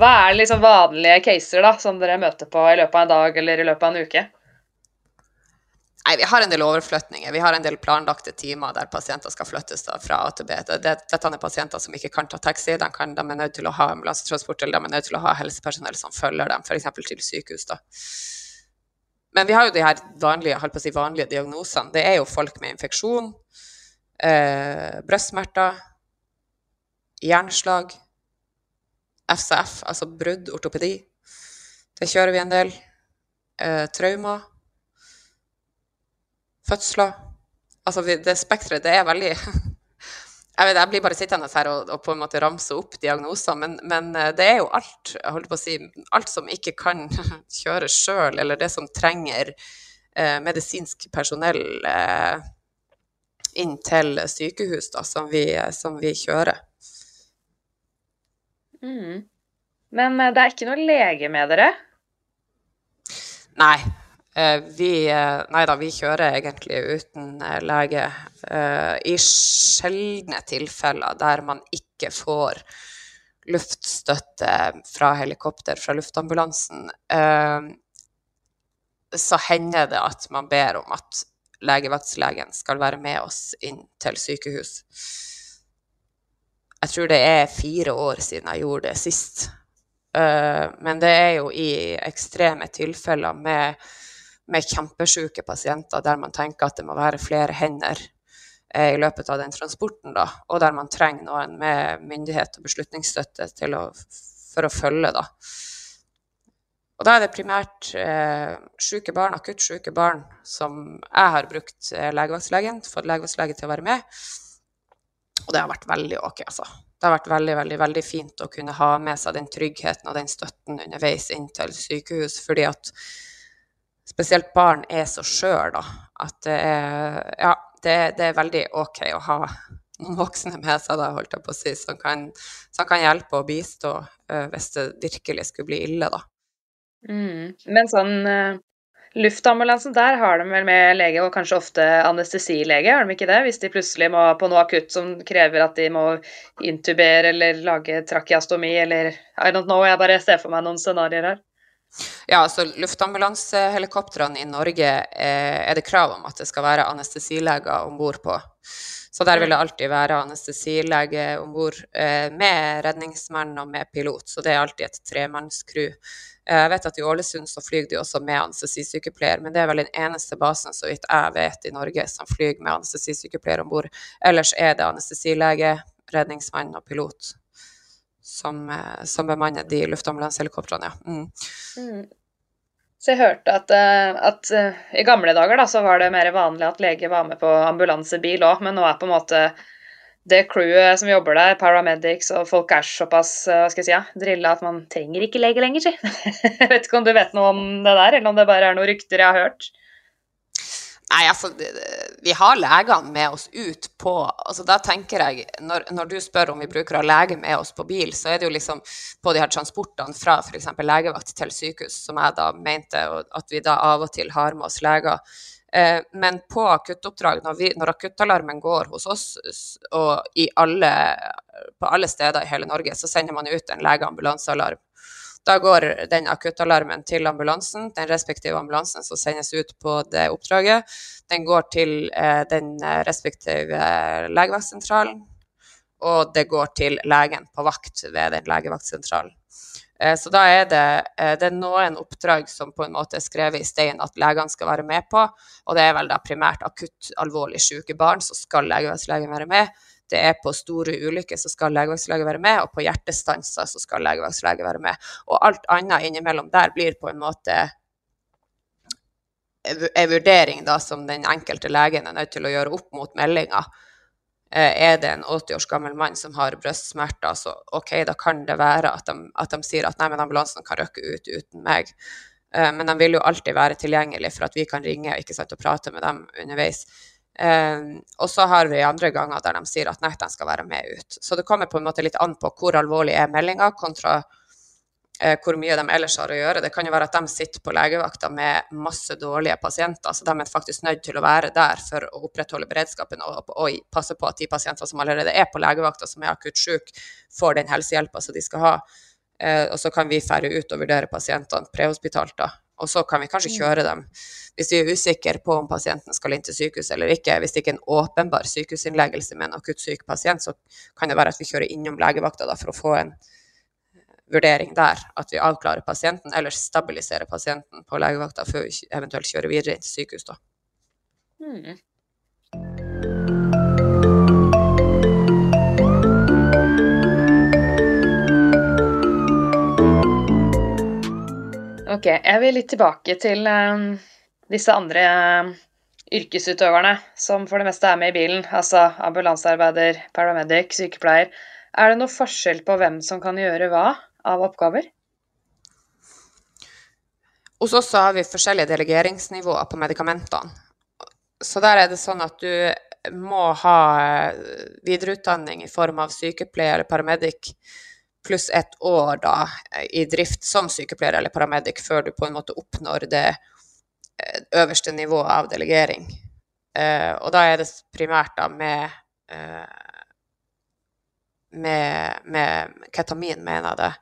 Hva er liksom vanlige caser da, som dere møter på i løpet av en dag eller i løpet av en uke? Nei, Vi har en del overflytninger. Vi har en del planlagte timer der pasienter skal flyttes fra A til B. Det, dette er pasienter som ikke kan ta taxi. De, kan, de er nødt til å ha ambulansetransport eller de er nødt til å ha helsepersonell som følger dem, f.eks. til sykehus. da. Men vi har jo de her vanlige, si, vanlige diagnosene. Det er jo folk med infeksjon eh, brystsmerter, hjerneslag, FCF, altså brudd, ortopedi. Det kjører vi en del. Eh, traumer. Fødsler. Altså det spekteret, det er veldig jeg, vet, jeg blir bare sittende her og, og, på en måte ramse opp diagnoser, men, men, eh, det er jo alt. jeg holder på å si, Alt som ikke kan kjøre sjøl, eller det som trenger eh, medisinsk personell eh, inn til sykehus da, som, vi, som vi kjører. Mm. Men eh, det er ikke noe lege med dere? Nei. Eh, vi, eh, nei da, vi kjører egentlig uten lege. I sjeldne tilfeller der man ikke får luftstøtte fra helikopter, fra luftambulansen, så hender det at man ber om at legevaktslegen skal være med oss inn til sykehus. Jeg tror det er fire år siden jeg gjorde det sist. Eh, men det er jo i ekstreme tilfeller med, med kjempesjuke pasienter der man tenker at det må være flere hender eh, i løpet av den transporten, da, og der man trenger noen med myndighet og beslutningsstøtte å, for å følge. da. Og da er det primært eh, syke barn, akutt syke barn, som jeg har brukt eh, fått legevaktlege til å være med. Og det har vært veldig OK, altså. Det har vært veldig, veldig, veldig fint å kunne ha med seg den tryggheten og den støtten underveis inn til sykehus, fordi at spesielt barn er så skjøre, da, at det er Ja, det, det, er veldig OK å ha noen voksne med seg, da, holdt jeg på å si, som kan, som kan hjelpe og bistå uh, hvis det virkelig skulle bli ille, da. Mm. Men sånn uh, Luftambulansen, der har de vel med lege, og kanskje ofte anestesilege, har de ikke det? Hvis de plutselig må på noe akutt som krever at de må intubere eller lage trakeostomi eller I don't know, jeg bare ser for meg noen scenarioer her. Ja, altså Luftambulansehelikoptrene i Norge eh, er det krav om at det skal være anestesileger om bord på. Så der vil det alltid være anestesilege om bord eh, med redningsmann og med pilot. Så det er alltid et tremannscrew. Eh, jeg vet at I Ålesund så flyr de også med anestesisykepleier, men det er vel den eneste basen så vidt jeg vet i Norge som flyr med anestesisykepleier om bord. Ellers er det anestesilege, redningsmann og pilot som, eh, som bemanner de luftambulansehelikoptrene. Ja. Mm. Mm. Så jeg hørte at, eh, at, i gamle dager da, så var det mer vanlig at lege var med på ambulansebil òg, men nå er på en måte det crewet som jobber der, paramedics og folk er såpass hva skal jeg si, ja, drilla at man trenger ikke lege lenger, si. jeg vet ikke om du vet noe om det der, eller om det bare er noen rykter jeg har hørt? Nei, altså, vi har legene med oss ut på altså Da tenker jeg, når, når, du spør om vi bruker å ha lege med oss på bil, så er det jo liksom på de her transportene fra f.eks. legevakt til sykehus, som jeg da mente at vi da av og til har med oss leger. Eh, men på akuttoppdrag, når, vi, når, akuttalarmen går hos oss, og alle, på alle steder i hele Norge, så sender man ut en legeambulansealarm. Da går den akuttalarmen til ambulansen, den respektive ambulansen som sendes ut på det oppdraget. Den går til eh, den respektive legevaktsentralen, og det går til legen på vakt ved den legevaktsentralen. Eh, så da er det, eh, det er noen oppdrag som på en måte er skrevet i stein at legene skal være med på. Og det er vel da primært akutt alvorlig syke barn, så skal legevaktslegen være med. Det er på store ulykker så skal legevaktslege være med, og på hjertestanser så skal legevaktslege være med. Og alt annet innimellom der blir på en måte en vurdering da, som den enkelte legen er nødt til å gjøre opp mot meldinga. Eh, er det en 80 års gammel mann som har brystsmerter, så OK, da kan det være at de, at de sier at nei, men ambulansen kan røkke ut uten meg. Eh, men de vil jo alltid være tilgjengelig for at vi kan ringe sant, og prate med dem underveis. Um, og så har vi andre ganger der de sier at nei, de skal være med ut. Så det kommer på en måte litt an på hvor alvorlig er meldinga, kontra uh, hvor mye de ellers har å gjøre. Det kan jo være at de sitter på legevakta med masse dårlige pasienter, så de er faktisk nødt til å være der for å opprettholde beredskapen og, og passe på at de pasienter som allerede er på legevakta, som er akutt syke, får den helsehjelpa som de skal ha. Uh, og så kan vi fære ut og vurdere pasientene prehospitalt, da. Og så kan vi kanskje mm. kjøre dem hvis vi er usikre på om pasienten skal inn til sykehus eller ikke. Hvis det ikke er en åpenbar sykehusinnleggelse med en akutt syk pasient, så kan det være at vi kjører innom legevakta for å få en eh, vurdering der. At vi avklarer pasienten, eller stabiliserer pasienten på legevakta før vi eventuelt kjører videre inn til sykehus. da. Mm. Ok, jeg vil litt tilbake til um, disse andre um, yrkesutøverne som for det meste er med i bilen, altså ambulansearbeider, paramedic, sykepleier. Er det noe forskjell på hvem som kan gjøre hva av oppgaver? Hos oss har vi forskjellige delegeringsnivåer på medikamentene. Så der er det sånn at du må ha eh, videreutdanning i form av sykepleier eller paramedic pluss ett år da, i drift som sykepleier eller paramedic før du på en måte oppnår det eh, øverste nivået av delegering. Uh, og da er det primært da med, uh, med, med ketamin, mener jeg det.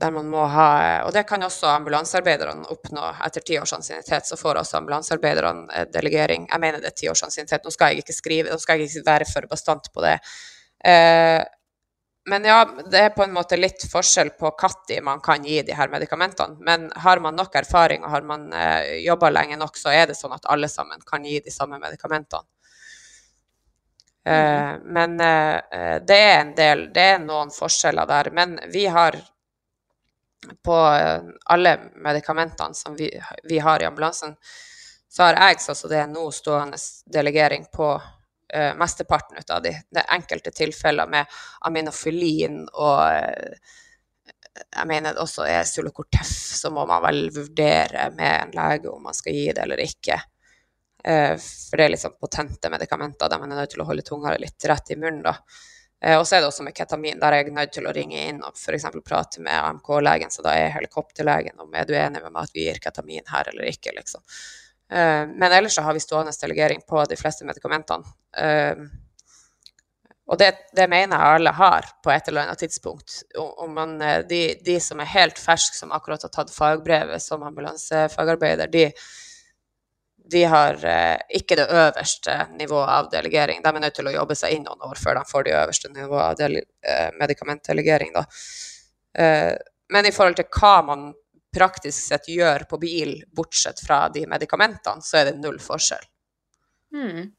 Der man må ha, og det kan også ambulansearbeiderne oppnå. Etter ti års ansiennitet så får også ambulansearbeiderne delegering. Jeg mener det er ti års ansiennitet. Nå skal jeg ikke skrive, nå skal jeg ikke være for bastant på det. Eh, men ja, det er på en måte litt forskjell på når man kan gi de her medikamentene. Men har man nok erfaring og har man eh, jobba lenge nok, så er det sånn at alle sammen kan gi de samme medikamentene. Mm. Eh, men eh, det er en del Det er noen forskjeller der. Men vi har på eh, alle medikamentene som vi, vi har i ambulansen, så har jeg sånn som det er nå stående delegering på uh, mesteparten ut av de. Det er enkelte tilfeller med aminofilin og uh, jeg mener det også er Sulocortef, så må man vel vurdere med en lege om man skal gi det eller ikke. Uh, for det er liksom potente medikamenter der man er nødt til å holde tunga litt rett i munnen. da. Og så er det også med ketamin, der er jeg nødt til å ringe inn og f.eks. prate med AMK-legen, så da er helikopterlegen om er du enig med meg at vi gir ketamin her eller ikke, liksom. Eh, men ellers så har vi stående delegering på de fleste medikamentene. Eh, og det, det, mener jeg alle har på et eller annet tidspunkt. Man, eh, de, de, som er helt ferske, som akkurat har tatt fagbrevet som ambulansefagarbeider, de, de har ikke det øverste nivået av delegering. De er nødt til å jobbe seg inn noen år før de får det øverste nivået av medikamentdelegering. Men i forhold til hva man praktisk sett gjør på bil, bortsett fra de medikamentene, så er det null forskjell. Mm.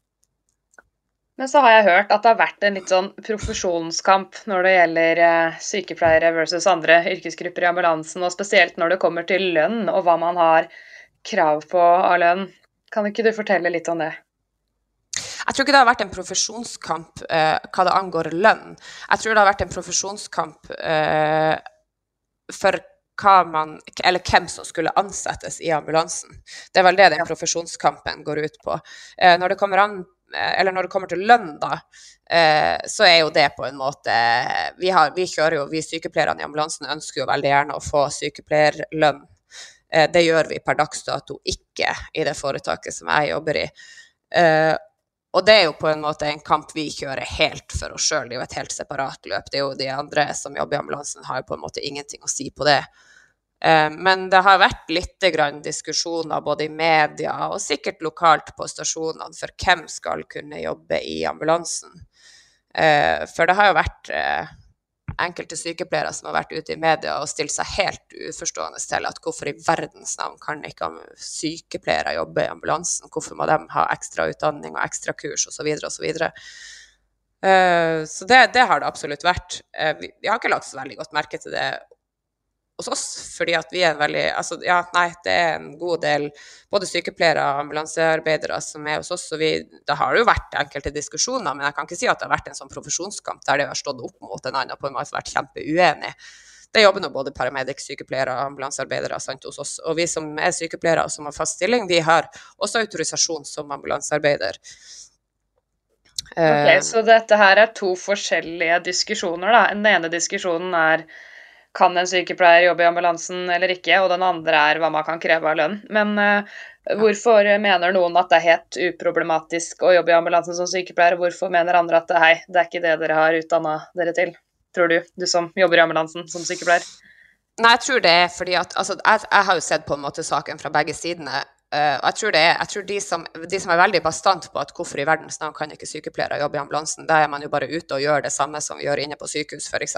Men så har jeg hørt at det har vært en litt sånn profesjonskamp når det gjelder eh, sykepleiere versus andre yrkesgrupper i ambulansen, og spesielt når det kommer til lønn og hva man har krav på av lønn. Kan ikke du fortelle litt om det? Jeg tror ikke det har vært en profesjonskamp eh, hva det angår lønn. Jeg tror det har vært en profesjonskamp eh, for man, eller hvem som skulle ansettes i ambulansen. Det er vel det den profesjonskampen går ut på. Eh, når det kommer an eh, eller når det kommer til lønn, da, eh, så er jo det på en måte Vi, har, vi kjører jo, vi sykepleierne i ambulansen ønsker jo veldig gjerne å få sykepleierlønn. Det gjør vi per dags dato ikke i det foretaket som jeg jobber i. Og det er jo på en måte en kamp vi kjører helt for oss sjøl. Det er jo et helt separat løp. Det er jo de andre som jobber i ambulansen, har jo på en måte ingenting å si på det. Eh, men det har vært litt diskusjoner både i media og sikkert lokalt på stasjonene for hvem skal kunne jobbe i ambulansen. Eh, for det har jo vært eh, enkelte sykepleiere som har vært ute i media og stilt seg helt uforstående til at hvorfor i verdens navn kan ikke sykepleiere jobbe i ambulansen, hvorfor må de ha ekstra utdanning og ekstra kurs osv. osv. Så, så det, det, har det absolutt vært. Vi, vi, har ikke lagt så veldig godt merke til det hos oss, fordi at vi er veldig Altså, ja, nei, det er en god del både sykepleiere og ambulansearbeidere som er hos oss, og vi Det har jo vært enkelte diskusjoner, men jeg kan ikke si at det har vært en sånn profesjonskamp der det har stått opp mot en annen på en måte vært kjempeuenig. Det jobber nå både paramedic, sykepleiere og ambulansearbeidere sant, hos oss. Og vi som er sykepleiere og som har fast stilling, vi har også autorisasjon som ambulansearbeider. Ok, Så dette her er to forskjellige diskusjoner, da. Den ene diskusjonen er kan en sykepleier jobbe i ambulansen eller ikke, og den andre er hva man kan kreve av lønn. Men uh, hvorfor mener noen at det er helt uproblematisk å jobbe i ambulansen som sykepleier, og hvorfor mener andre at hei, det er ikke det dere har utdanna dere til, tror du, du som jobber i ambulansen som sykepleier? Nei, jeg tror det er fordi at altså, jeg, jeg, har jo sett på en måte saken fra begge sidene. Uh, og jeg tror, det er, jeg tror de, som, de, som, er veldig bastant på at hvorfor i verdens navn kan ikke sykepleiere jobbe i ambulansen, da er man jo bare ute og gjør det samme som vi gjør inne på sykehus, f.eks.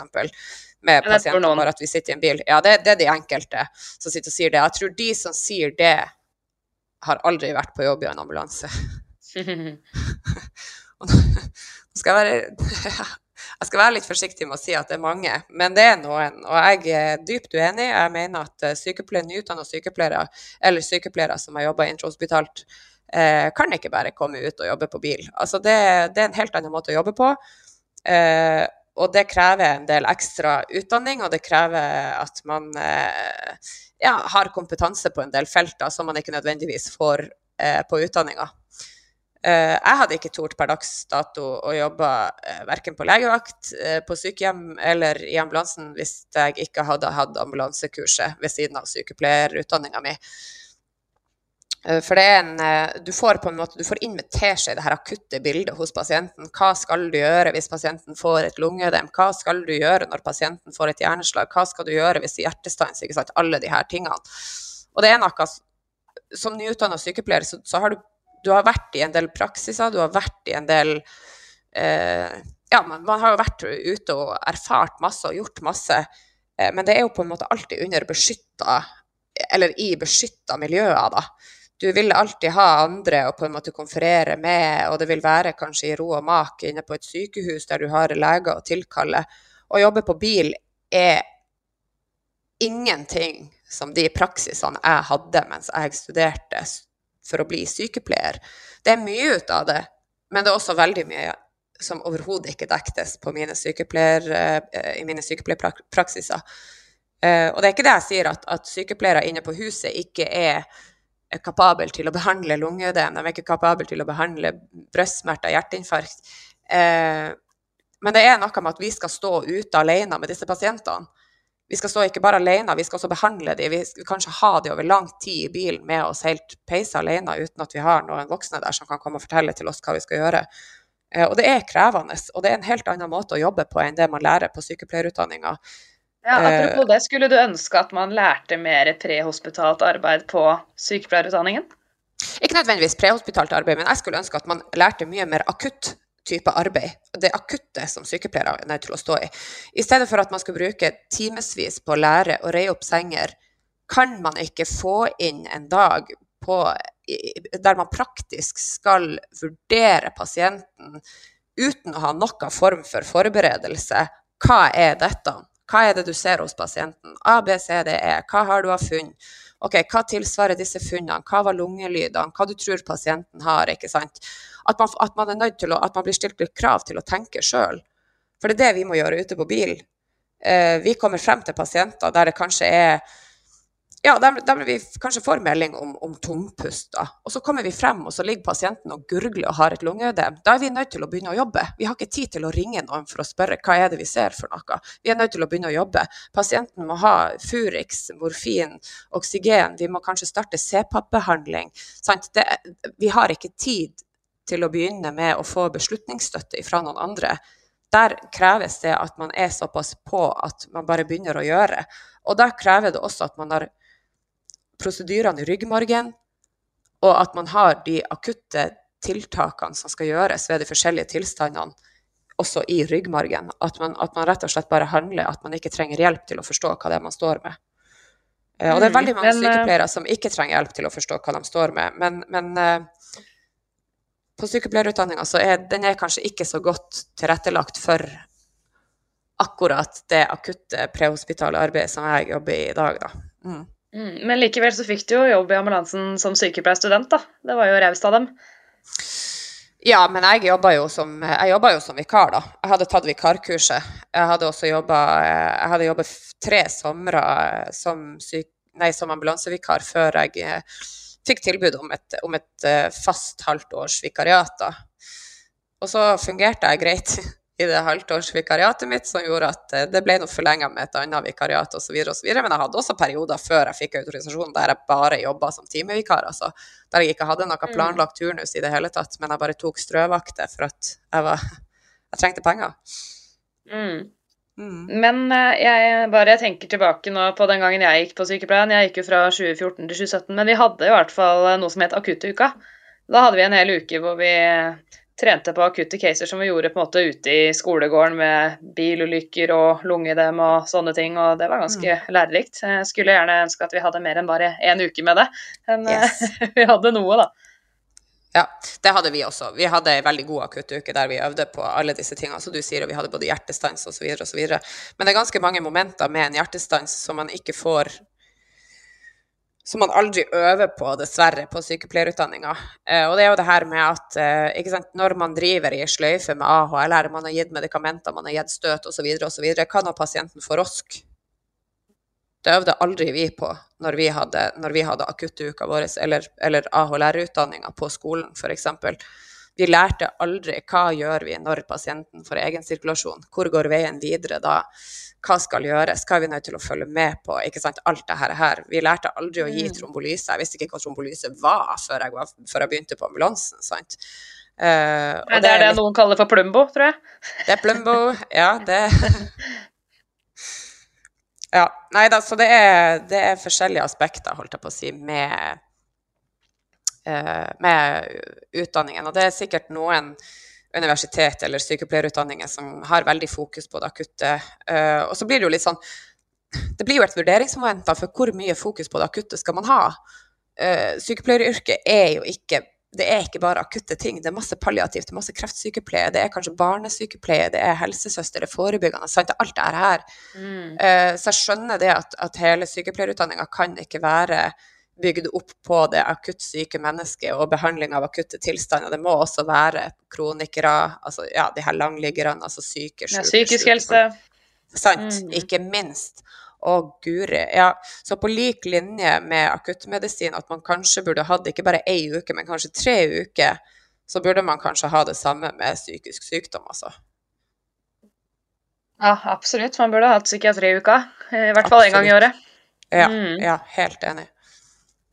Med pasienter, bare at vi sitter i en bil. Ja, det, det, er de enkelte som sitter og sier det. Jeg tror de som sier det, har aldri vært på jobb i en ambulanse. nå skal jeg være Jeg skal være litt forsiktig med å si at det er mange, men det er noen. Og jeg er dypt uenig. Jeg mener at eh, sykepleiere, nyutdanna sykepleiere eller sykepleiere som har jobba introhospitalt, eh, kan ikke bare komme ut og jobbe på bil. Altså det, det er en helt annen måte å jobbe på. Eh, og det krever en del ekstra utdanning, og det krever at man eh, ja, har kompetanse på en del felter som man ikke nødvendigvis får eh, på utdanninga. Eh, jeg hadde ikke tort per dags dato å jobbe uh, verken på legevakt, uh, på sykehjem eller i ambulansen hvis jeg ikke hadde hatt ambulansekurset ved siden av sykepleierutdanninga mi. For det er en Du får på en måte, du får inn med teskje det her akutte bildet hos pasienten. Hva skal du gjøre hvis pasienten får et lungeødem? Hva skal du gjøre når pasienten får et hjerneslag? Hva skal du gjøre hvis er hjertestans? Ikke sant? Alle de her tingene. Og det er noe Som nyutdanna sykepleier så, så har du du har vært i en del praksiser, du har vært i en del eh, Ja, man, man, har jo vært ute og erfart masse og gjort masse, eh, men det er jo på en måte alltid under beskytta Eller i beskytta miljøer, da. Du vil alltid ha andre å på en måte konferere med, og det vil være kanskje i ro og mak inne på et sykehus der du har leger å tilkalle. Å jobbe på bil er ingenting som de praksisene jeg hadde mens jeg studerte, for å bli sykepleier. Det er mye ut av det, men det er også veldig mye som overhodet ikke dektes mine eh, i mine sykepleierpraksiser. Eh, og det er ikke det jeg sier, at, at sykepleiere inne på huset ikke er kapabel til å behandle lungeødem, de er ikke kapabel til å behandle brystsmerter, hjerteinfarkt. Eh, men det er noe med at vi skal stå ute alene med disse pasientene vi skal stå ikke bare alene, vi skal også behandle dem. Vi skal kanskje ha dem over lang tid i bilen med oss helt peise alene, uten at vi har noen voksne der som kan komme og fortelle til oss hva vi skal gjøre. Eh, og det er krevende, og det er en helt annen måte å jobbe på enn det man lærer på sykepleierutdanninga. Ja, apropos det, skulle du ønske at man lærte mer prehospitalt arbeid på sykepleierutdanningen? Ikke nødvendigvis prehospitalt arbeid, men jeg skulle ønske at man lærte mye mer akutt type arbeid, det akutte som sykepleiere er nødt til å stå i. I stedet for at man skal bruke timevis på å lære å reie opp senger, kan man ikke få inn en dag på, der man praktisk skal vurdere pasienten uten å ha noen form for forberedelse. Hva er dette? Hva er det du ser hos pasienten? A, B, C, D, E. Hva har du av funn? OK, hva tilsvarer disse funnene? Hva var lungelydene? Hva du tror pasienten har? ikke sant? At man, at man, er nødt til å, at man blir stilt litt krav til å tenke sjøl. For det er det vi må gjøre ute på bil. Eh, vi kommer frem til pasienter der det kanskje er ja, der, der vi kanskje får melding om, om tungpust. Da. Og så kommer vi frem, og så ligger pasienten og gurgler og har et lungeødem. Da er vi nødt til å begynne å jobbe. Vi har ikke tid til å ringe noen for å spørre hva er det vi ser for noe. Vi er nødt til å begynne å jobbe. Pasienten må ha Furix, morfin, oksygen. Vi må kanskje starte CPAP-behandling. Vi har ikke tid til å begynne med å få beslutningsstøtte fra noen andre. Der kreves det at man er såpass på at man bare begynner å gjøre. Og da krever det også at man har prosedyrene i ryggmargen, og at man har de akutte tiltakene som skal gjøres ved de forskjellige tilstandene, også i ryggmargen. At man, at man, rett og slett bare handler, at man ikke trenger hjelp til å forstå hva det er man står med. Eh, og det er mm, veldig mange eh, sykepleiere som ikke trenger hjelp til å forstå hva de står med, men, men, eh, på sykepleierutdanninga så er den er kanskje ikke så godt tilrettelagt for akkurat det akutte prehospitale arbeidet som jeg jobber i i dag, da. Mm. Mm, men likevel så fikk du jo jobb i ambulansen som sykepleierstudent, da. Det var jo raust av dem. Ja, men jeg jobba jo, jo som vikar, da. Jeg hadde tatt vikarkurset. Jeg hadde også jobba tre somre som, som ambulansevikar før jeg eh, fikk tilbud om et, om et eh, fast halvt års vikariat. da. Og så fungerte jeg greit i det halvtårsvikariatet mitt, som gjorde at eh, det ble noe forlenga med et annet vikariat osv. osv. Men jeg hadde også perioder før jeg fikk autorisasjon der jeg bare jobba som timevikar. Altså, der jeg ikke hadde noe mm. planlagt turnus i det hele tatt, men jeg bare tok strøvakter for at jeg, var, jeg trengte penger. Mm. Mm. Men eh, jeg bare tenker tilbake nå på den gangen jeg gikk på sykepleien. Jeg gikk jo fra 2014 til 2017, men vi hadde i hvert fall noe som het akuttuka. Da hadde vi en hel uke hvor vi trente på akutte caser som vi gjorde på en måte ute i skolegården med bilulykker og lungedem og sånne ting, og det var ganske mm. lærerikt. Jeg skulle gjerne ønske at vi hadde mer enn bare én uke med det, men yes. vi hadde noe, da. Ja, det hadde vi også. Vi hadde ei veldig god akuttuke der vi øvde på alle disse tingene som du sier, og vi hadde både hjertestans osv. osv. Men det er ganske mange momenter med en hjertestans som man ikke får som man aldri øver på, dessverre, på sykepleierutdanninga. Eh, og det er jo det her med at eh, sant, når man driver i sløyfe med AHLR, man har gitt medikamenter, man har gitt støt osv., osv., hva når pasienten får rosk? Det øvde aldri vi på når vi hadde, når vi hadde akuttuka vår, eller, eller AHLR-utdanninga på skolen, f.eks. Vi lærte aldri hva gjør vi når pasienten får egen sirkulasjon, hvor går veien videre da? Hva skal gjøres, hva er vi nødt til å følge med på, ikke sant, alt det her. Vi lærte aldri å gi mm. trombolyse. Jeg visste ikke hva trombolyse var før jeg, var, før jeg begynte på ambulansen. sant? Uh, det, det er det litt... noen kaller for plumbo, tror jeg. Det er plumbo, ja. Det Ja. Nei da, så det er, det er, forskjellige aspekter, holdt jeg på å si, med, uh, med utdanningen. Og det er sikkert noen universitet eller sykepleierutdanninger som har veldig fokus på det akutte. Uh, og så blir det jo litt sånn Det blir jo et vurderingsmoment for hvor mye fokus på det akutte skal man ha. Uh, sykepleieryrket er jo ikke det er ikke bare akutte ting, det er masse palliativt, det er masse kreftsykepleie, det er kanskje barnesykepleie, det er helsesøster, det er forebyggende, sant? alt det her. Mm. Uh, så jeg skjønner det at, at hele sykepleierutdanninga kan ikke være bygd opp på det akutt syke mennesket og behandling av akutte tilstander. Det må også være kronikere, altså ja, de her langliggerne, altså syke, syke, ja, Psykisk helse. Sant. Mm. Ikke minst. Å, guri. Ja, så på lik linje med akuttmedisin, at man kanskje burde hatt ikke bare ei uke, men kanskje tre uker, så burde man kanskje ha det samme med psykisk sykdom, altså. Ja, absolutt. Man burde hatt psykiatriuka. I hvert fall én gang i året. Ja, mm. ja, helt enig.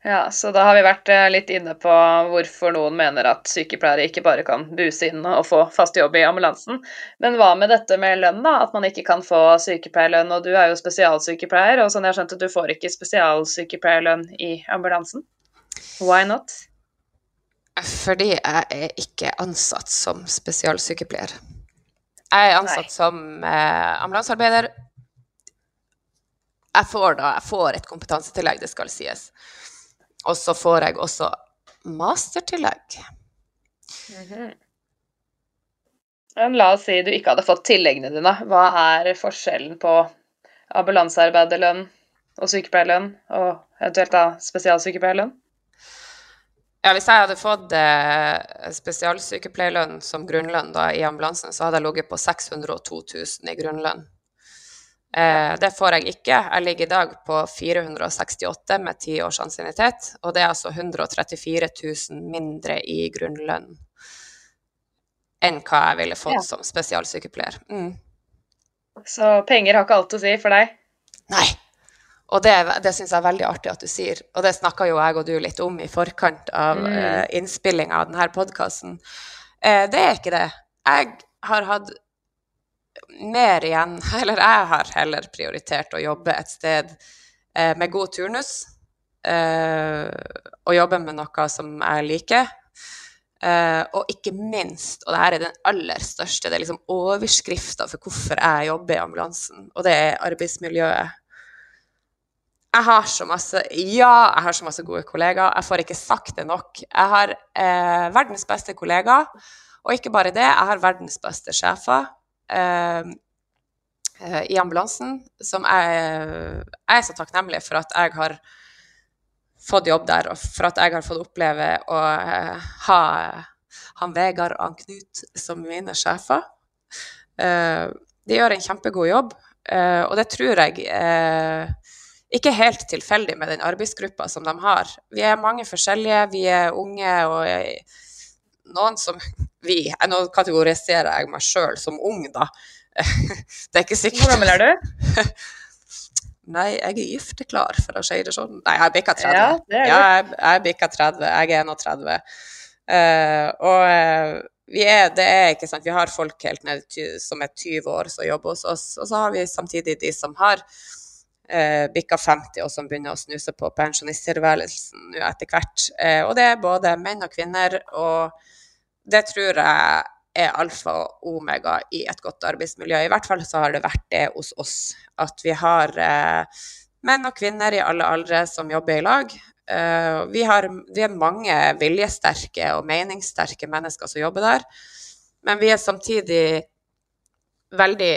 Ja, så da har vi vært eh, litt inne på hvorfor noen mener at sykepleiere ikke bare kan buse inn og få fast jobb i ambulansen. Men hva med dette med lønn, da? At man ikke kan få sykepleierlønn. Og du er jo spesialsykepleier, og sånn jeg skjønte, du får ikke spesialsykepleierlønn i ambulansen. Why not? Fordi jeg er ikke ansatt som spesialsykepleier. Jeg er ansatt Nei. som eh, ambulansearbeider. Jeg får da jeg får et kompetansetillegg, det skal sies. Og så får jeg også mastertillegg. Mm -hmm. La oss si du ikke hadde fått tilleggene dine. Hva er forskjellen på ambulansearbeiderlønn og sykepleierlønn, og eventuelt da spesialsykepleierlønn? Ja, hvis jeg hadde fått eh, spesialsykepleierlønn som grunnlønn da, i ambulansen, så hadde jeg ligget på 602 000 i grunnlønn. Eh, det får jeg ikke. Jeg ligger i dag på 468 med ti års ansiennitet, og det er altså 134 000 mindre i grunnlønn enn hva jeg ville fått ja. som spesialsykepleier. Mm. Så penger har ikke alt å si for deg? Nei. Og det, det syns jeg er veldig artig at du sier, og det snakka jo jeg og du litt om i forkant av mm. uh, innspillinga av denne podkasten. Uh, det er ikke det. Jeg har hatt mer igjen Eller jeg har heller prioritert å jobbe et sted eh, med god turnus. Eh, og jobbe med noe som jeg liker. Eh, og ikke minst, og dette er den aller største, det er liksom overskrifta for hvorfor jeg jobber i ambulansen, og det er arbeidsmiljøet. jeg har så masse Ja, jeg har så masse gode kollegaer. Jeg får ikke sagt det nok. Jeg har eh, verdens beste kollegaer. Og ikke bare det, jeg har verdens beste sjefer i ambulansen, som jeg, jeg, er så takknemlig for at jeg har fått jobb der, og for at jeg har fått oppleve å eh, ha han Vegard og han Knut som mine sjefer. Eh, de gjør en kjempegod jobb, eh, og det tror jeg ikke helt tilfeldig med den arbeidsgruppa som de har. Vi er mange forskjellige, vi er unge og noen som vi Nå kategoriserer jeg meg sjøl som ung, da. Det er ikke sikkert Hvor gammel er du? Nei, jeg er gifteklar, for å si det sånn. Nei, jeg bikka 30. Ja, det er ja, jeg, jeg bikka 30. Jeg er 31. Uh, og uh, vi er, det er ikke sant, vi har folk helt ned som er 20 år som jobber hos oss, og så har vi samtidig de som har eh, bikka 50, og som begynner å snuse på pensjonisttilværelsen etter hvert. Eh, og det er både menn og kvinner, og det tror jeg er alfa og omega i et godt arbeidsmiljø. I hvert fall så har det vært det hos oss. At vi har eh, menn og kvinner i alle aldre som jobber i lag. Uh, vi, har, vi er mange viljesterke og meningssterke mennesker som jobber der. Men vi er samtidig veldig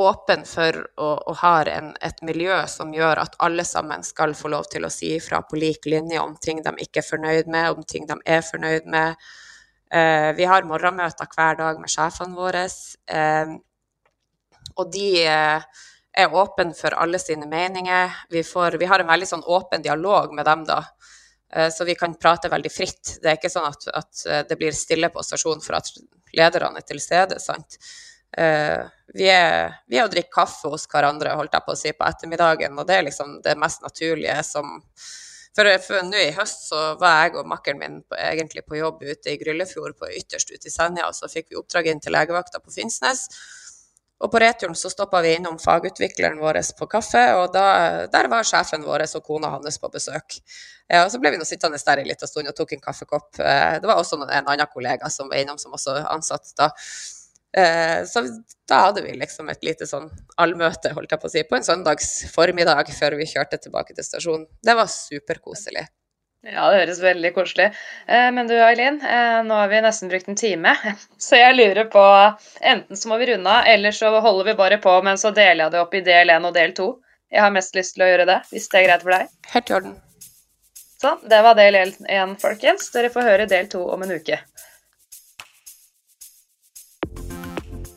åpen for og, og har en, et miljø som gjør at alle sammen skal få lov til å si ifra på lik linje om ting de ikke er fornøyd med, om ting de er fornøyd med. Eh, vi har morgenmøter hver dag med sjefene våre, Eh, og de eh, er åpne for alle sine meninger. Vi, får, vi, har en veldig sånn åpen dialog med dem, da. Så vi kan prate veldig fritt. Det er ikke sånn at, at det blir stille på stasjonen for at lederne er til stede. sant? Uh, vi, er, vi er å drikke kaffe hos hverandre, holdt jeg på å si, på ettermiddagen, og det er liksom det mest naturlige som For, for nå i høst så var jeg og makkeren min på, egentlig på jobb ute i Gryllefjord, på ytterst ute i Senja, og så fikk vi oppdrag inn til legevakta på Finnsnes. Og på returen så stoppa vi innom fagutvikleren vår på kaffe, og da, der var sjefen vår og kona hans på besøk. Ja, og så ble vi nå sittende der en liten stund og tok en kaffekopp. Eh, det var også en annen kollega som var innom, som også ansatt da. Eh, så da hadde vi liksom et lite sånn allmøte, holdt jeg på å si, på en søndags formiddag før vi kjørte tilbake til stasjonen. Det var superkoselig. Ja, det høres veldig koselig eh, Men du Eileen, eh, nå har vi nesten brukt en time. Så jeg lurer på Enten så må vi runde av, eller så holder vi bare på, men så deler jeg det opp i del 1 og del 2. Jeg har mest lyst til å gjøre det, hvis det er greit for deg. Helt i orden. Sånn, det var del 1, folkens. Dere får høre del 2 om en uke.